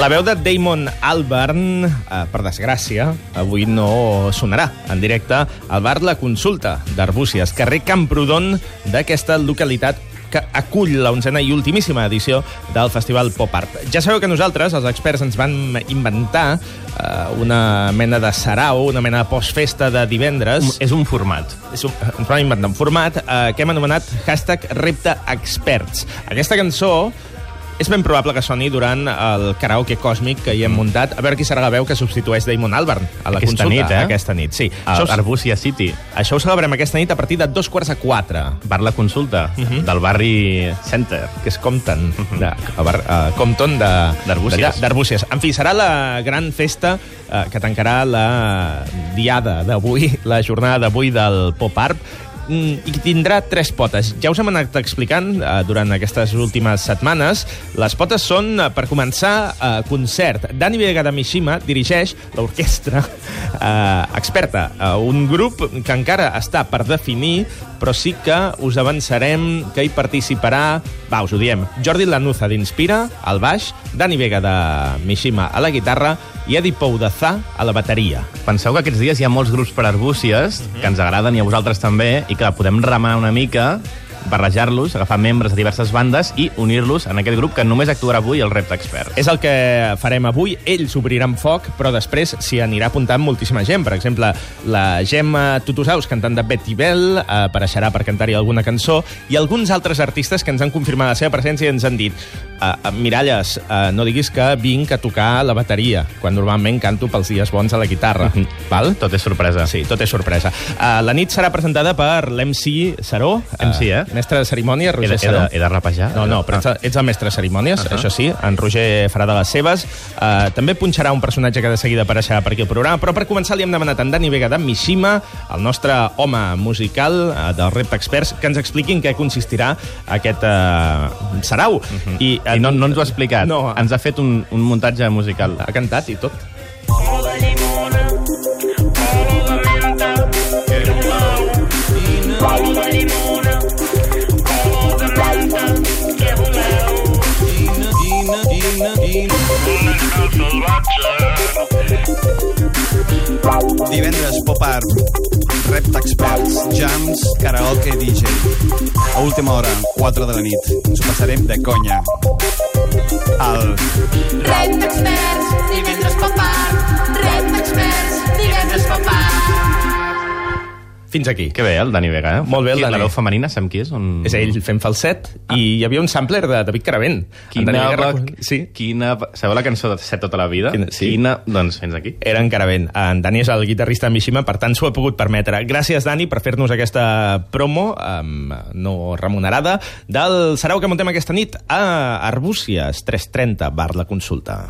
La veu de Damon Albarn, eh, per desgràcia, avui no sonarà en directe al bar La Consulta d'Arbúcies, carrer Camprodon d'aquesta localitat que acull la onzena i ultimíssima edició del Festival Pop Art. Ja sabeu que nosaltres, els experts, ens van inventar eh, una mena de sarau, una mena de postfesta de divendres. És un format. És un, ens vam inventar un format eh, que hem anomenat hashtag repte experts. Aquesta cançó és ben probable que soni durant el karaoke còsmic que hi hem muntat. A veure qui serà la veu que substitueix Damon Albarn a la Aquesta consulta. nit, eh? Aquesta nit, sí. A Això, ho- Arbúcia City. això ho celebrem aquesta nit a partir de dos quarts a quatre, Bar La Consulta, Mhm. del barri Center. que és Compton, de, a Bar, a Compton de, D'Arbúcies. En fi, serà la gran festa eh, que tancarà la diada d'avui, la jornada d'avui del Pop Art, Mm, i tindrà tres potes. Ja us hem anat explicant eh, durant aquestes últimes setmanes. Les potes són, eh, per començar, eh, concert. Dani Vega de Mishima dirigeix l'orquestra eh, experta, eh, un grup que encara està per definir, però sí que us avançarem que hi participarà, va, us ho diem, Jordi Lanuza d'Inspira, al baix, Dani Vega de Mishima a la guitarra i Edi Poudazà a la bateria. Penseu que aquests dies hi ha molts grups per Arbúcies que ens agraden i a vosaltres també i que podem remar una mica barrejar-los, agafar membres de diverses bandes i unir-los en aquest grup que només actuarà avui el Repte Expert. És el que farem avui. Ells obriran foc, però després s'hi anirà apuntant moltíssima gent. Per exemple, la Gemma Tutusaus, cantant de Betty Bell, apareixerà per cantar-hi alguna cançó, i alguns altres artistes que ens han confirmat la seva presència i ens han dit eh, Miralles, eh, no diguis que vinc a tocar la bateria, quan normalment canto pels dies bons a la guitarra. Mhm. Val? Tot és sorpresa. Sí, tot és sorpresa. Uh, la nit serà presentada per l'MC Saró. MC, eh? Mestre de cerimònia, He Roger de, he, Saró. de, he de rapejar? No, no, però ets, ets el mestre de cerimònies, uh -huh. això sí, en Roger farà de les seves. Uh, també punxarà un personatge que de seguida apareixerà per aquí al programa, però per començar li hem demanat a en Dani Vega de Mishima, el nostre home musical uh, del Repte Experts, que ens expliquin què consistirà aquest uh, sarau. Uh -huh. I, I no, no ens ho ha explicat. No, Ens ha fet un, un muntatge musical. ha cantat i tot. Divendres, pop art, repte experts, jams, karaoke, DJ. A última hora, 4 de la nit. Ens ho passarem de conya. El Red Experts, divendres popar. Red Experts, divendres popar. Fins aquí. Que bé, el Dani Vega, eh? Molt bé, el Dani. La veu femenina, sabem qui és? On... És ell fent falset, ah. i hi havia un sampler de David Caravent. En Quina, Dani Vega recu- Sí, Quina... Sabeu la cançó de Set tota la vida? Quina- sí. Quina... Doncs fins aquí. era en Caravent. En Dani és el guitarrista de Mishima, per tant s'ho ha pogut permetre. Gràcies, Dani, per fer-nos aquesta promo um, no remunerada del sarau que muntem aquesta nit a Arbúcies 330, bar La Consulta.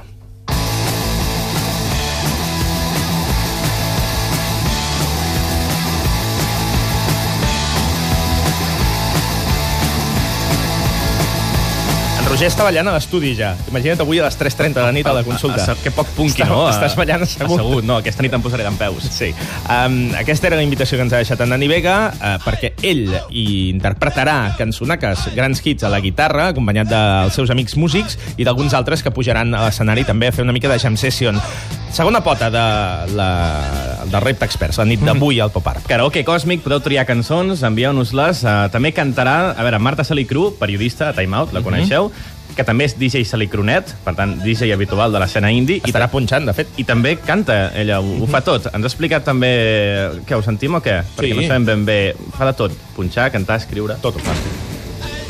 Roger està ballant a l'estudi ja. Imagina't avui a les 3.30 de la nit a la consulta. A, a, que poc punqui, no? A- Estàs ballant assegut. Assegut, no. Aquesta nit em posaré d'en peus. Sí. Um, aquesta era la invitació que ens ha deixat en Dani Vega, uh, perquè ell hi interpretarà cançonaques, grans hits a la guitarra, acompanyat dels seus amics músics i d'alguns altres que pujaran a l'escenari també a fer una mica de jam session. Segona pota de la, del Repte Experts, la nit d'avui al Pop Art. Karaoke Còsmic, podeu triar cançons, envieu-nos-les. Uh, també cantarà, a veure, Marta Salicru, periodista a Time Out, la coneixeu, que també és DJ Salicrunet, per tant, DJ habitual de l'escena indie. Estarà punxant, de fet. I també canta, ella ho, ho fa tot. Ens ha explicat també... Què, ho sentim o què? Perquè no sabem ben bé... Fa de tot. Punxar, cantar, escriure... Tot ho fa.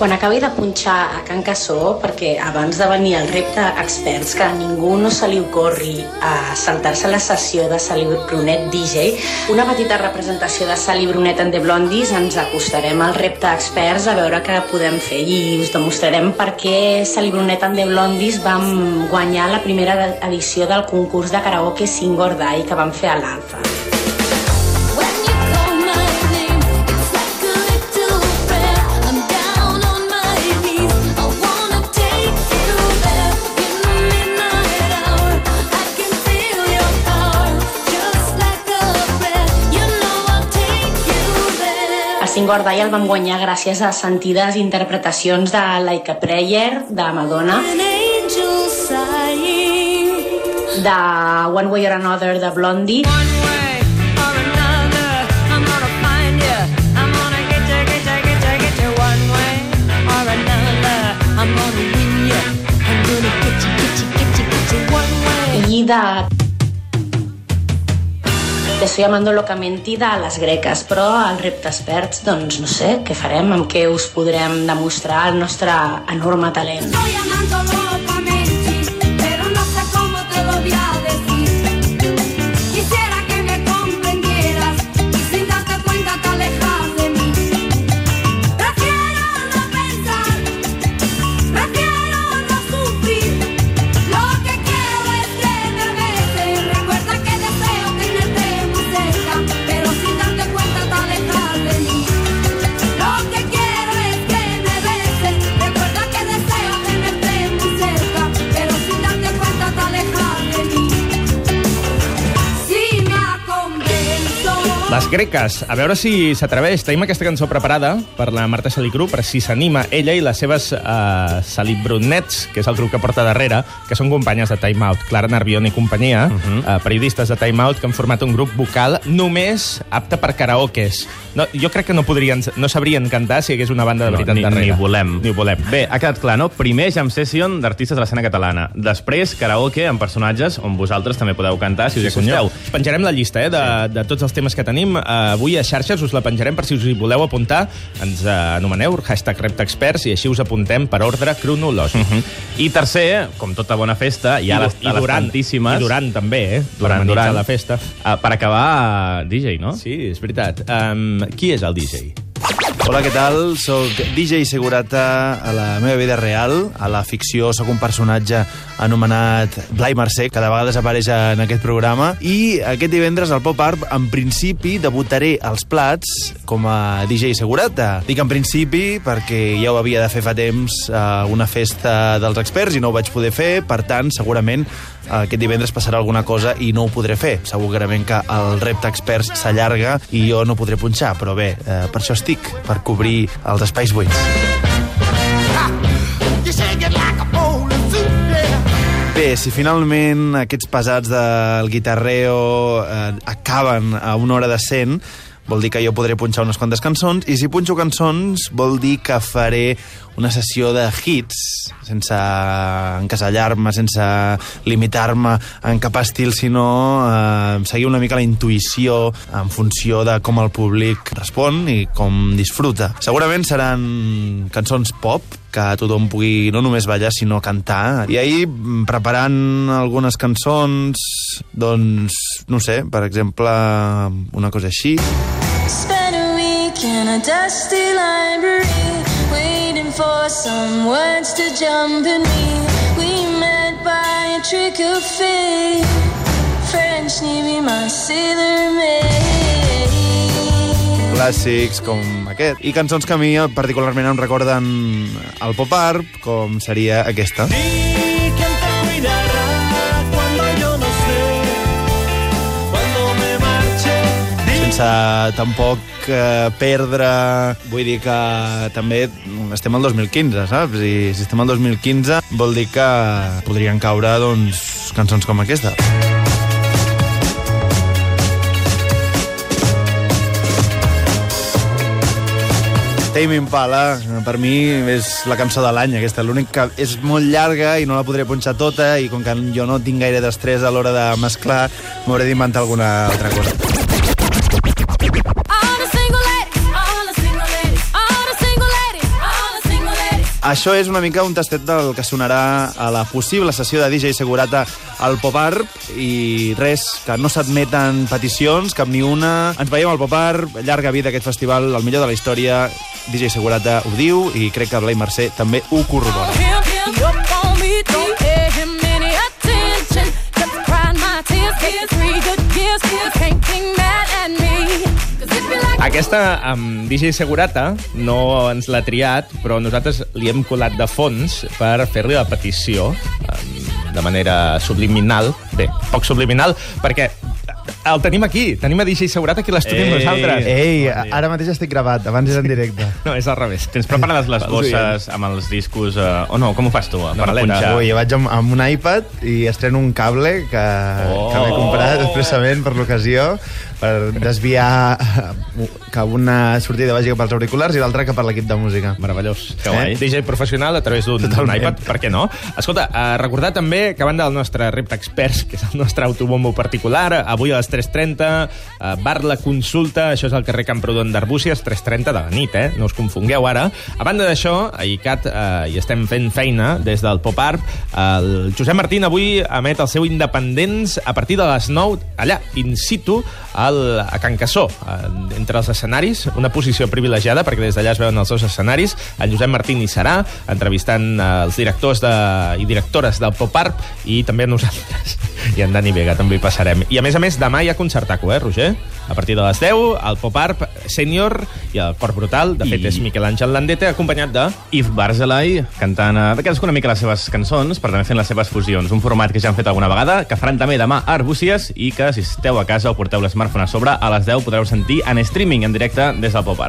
Quan acabi de punxar a Can Cassó, perquè abans de venir al repte experts, que a ningú no se li ocorri a saltar-se la sessió de Sally Brunet DJ, una petita representació de Sally Brunet and the Blondies, ens acostarem al repte experts a veure què podem fer i us demostrarem per què Sally Brunet and the Blondies vam guanyar la primera edició del concurs de karaoke Singor Dai que vam fer a l'Alfa. There. A Singor Dai el vam guanyar gràcies a sentides interpretacions de Like a Prayer, de Madonna. De One Way or Another de Blondie. One way or another, I'm gonna find you. I'm gonna get you, get you, get you, get you. One way or another, I'm gonna win you. I'm gonna get you, get you, get you, get you. One way. I de... Estoy amando locamente de les greques, però als reptesperts, doncs no sé, què farem, amb què us podrem demostrar el nostre enorme talent. Estoy greques, a veure si s'atreveix. Tenim aquesta cançó preparada per la Marta Salicru, per si s'anima ella i les seves uh, Salibronets, que és el grup que porta darrere, que són companyes de Time Out, Clara Narbion i companyia, uh -huh. uh, periodistes de Time Out, que han format un grup vocal només apte per karaokes. No, jo crec que no podrien, no sabrien cantar si hi hagués una banda de No, veritat ni, darrere. ni volem. Ni volem. Bé, ha quedat clar, no? Primer jam session d'artistes de l'escena catalana. Després, karaoke amb personatges on vosaltres també podeu cantar si us hi acosteu. Penjarem la llista eh, de, de tots els temes que tenim. Uh, avui a xarxes us la penjarem per si us hi voleu apuntar. Ens uh, anomeneu hashtag reptexperts i així us apuntem per ordre cronològic. Mhm. I tercer, com tota bona festa, hi ha les, I les durant, tantíssimes... I durant també, eh? Durant, durant. la festa. Uh, per acabar, DJ, no? Sí, és veritat. Um, qui és el DJ? Hola, què tal? Soc DJ Segurata a la meva vida real. A la ficció sóc un personatge anomenat Blai Mercè, que de vegades apareix en aquest programa. I aquest divendres al Pop Art, en principi, debutaré als plats com a DJ Segurata. Dic en principi perquè ja ho havia de fer fa temps a una festa dels experts i no ho vaig poder fer. Per tant, segurament aquest divendres passarà alguna cosa i no ho podré fer. Segurament que el repte experts s'allarga i jo no podré punxar, però bé, eh, per això estic, per cobrir els espais buits. Bé, si finalment aquests pesats del guitarreo eh, acaben a una hora de 100, vol dir que jo podré punxar unes quantes cançons, i si punxo cançons vol dir que faré una sessió de hits, sense encasellar-me, sense limitar-me en cap estil, sinó eh, seguir una mica la intuïció en funció de com el públic respon i com disfruta. Segurament seran cançons pop, que tothom pugui no només ballar, sinó cantar. I ahir, mm, preparant algunes cançons, doncs, no sé, per exemple, una cosa així. Spent a week in a dusty library, waiting for some words to jump in me. We met by a trick of fate. French Navy, my sailor maid. clàssics com aquest, i cançons que a mi particularment em recorden el pop art, com seria aquesta. Sense tampoc eh, perdre... Vull dir que també estem al 2015, saps? I si estem al 2015 vol dir que podrien caure doncs, cançons com aquesta. Tame Impala, per mi és la cançó de l'any aquesta, l'únic que és molt llarga i no la podré punxar tota i com que jo no tinc gaire d'estrès a l'hora de mesclar, m'hauré d'inventar alguna altra cosa. Això és una mica un tastet del que sonarà a la possible sessió de DJ Segurata al Pop Art i res, que no s'admeten peticions, cap ni una. Ens veiem al Pop Art, llarga vida aquest festival, el millor de la història. DJ Segurata ho diu i crec que Blai Mercè també ho corrobora. Can't mad at me. Aquesta amb DJ Segurata no ens l'ha triat, però nosaltres li hem colat de fons per fer-li la petició de manera subliminal. Bé, poc subliminal, perquè El tenim aquí. Tenim a DJ Segurat aquí a l'estudi amb Ei. nosaltres. Ei, Bon dia. ara mateix estic gravat, abans era en directe. No, és al revés. Tens preparades les bosses amb els discos... Eh, o no, com ho fas tu? per maleta. punxar? Ui, jo vaig amb, amb un iPad i estreno un cable que, Oh. que m'he comprat expressament per l'ocasió per desviar eh, que una sortida vagi cap als auriculars i l'altra cap a l'equip de música. Meravellós. Que guai. Eh? DJ professional a través d'un d'un Totalment. iPad, per què no? Escolta, eh, recordar també que a banda del nostre repte experts, que és el nostre autobombo particular, avui a les 3.30, eh, bar La Consulta, això és al carrer Camprodon d'Arbúcies, 3.30 de la nit, eh? No us confongueu ara. A banda d'això, a ICAT eh, hi estem fent feina des del Pop Art. El Josep Martín avui emet el seu Independents a partir de les 9, allà, in situ, al, a Can Cassó, eh, entre els escenaris, una posició privilegiada, perquè des d'allà es veuen els dos escenaris. En Josep Martín hi serà, entrevistant eh, els directors de, i directores del Pop Art, i també nosaltres. I en Dani Vega també hi passarem. I a més a més, demà hi ha concertaco, eh, Roger? A partir de les 10, el Pop Art Senior i el Cor Brutal, de fet I- és Miquel Àngel Landete, acompanyat de... Yves Barzelay, cantant eh, de cadascuna mica les seves cançons, però també fent les seves fusions. Un format que ja han fet alguna vegada, que faran també demà a Arbúcies i que, si esteu a casa o porteu l'smartphone a sobre, a les 10 podreu sentir en streaming, en directe, des del Pop Art.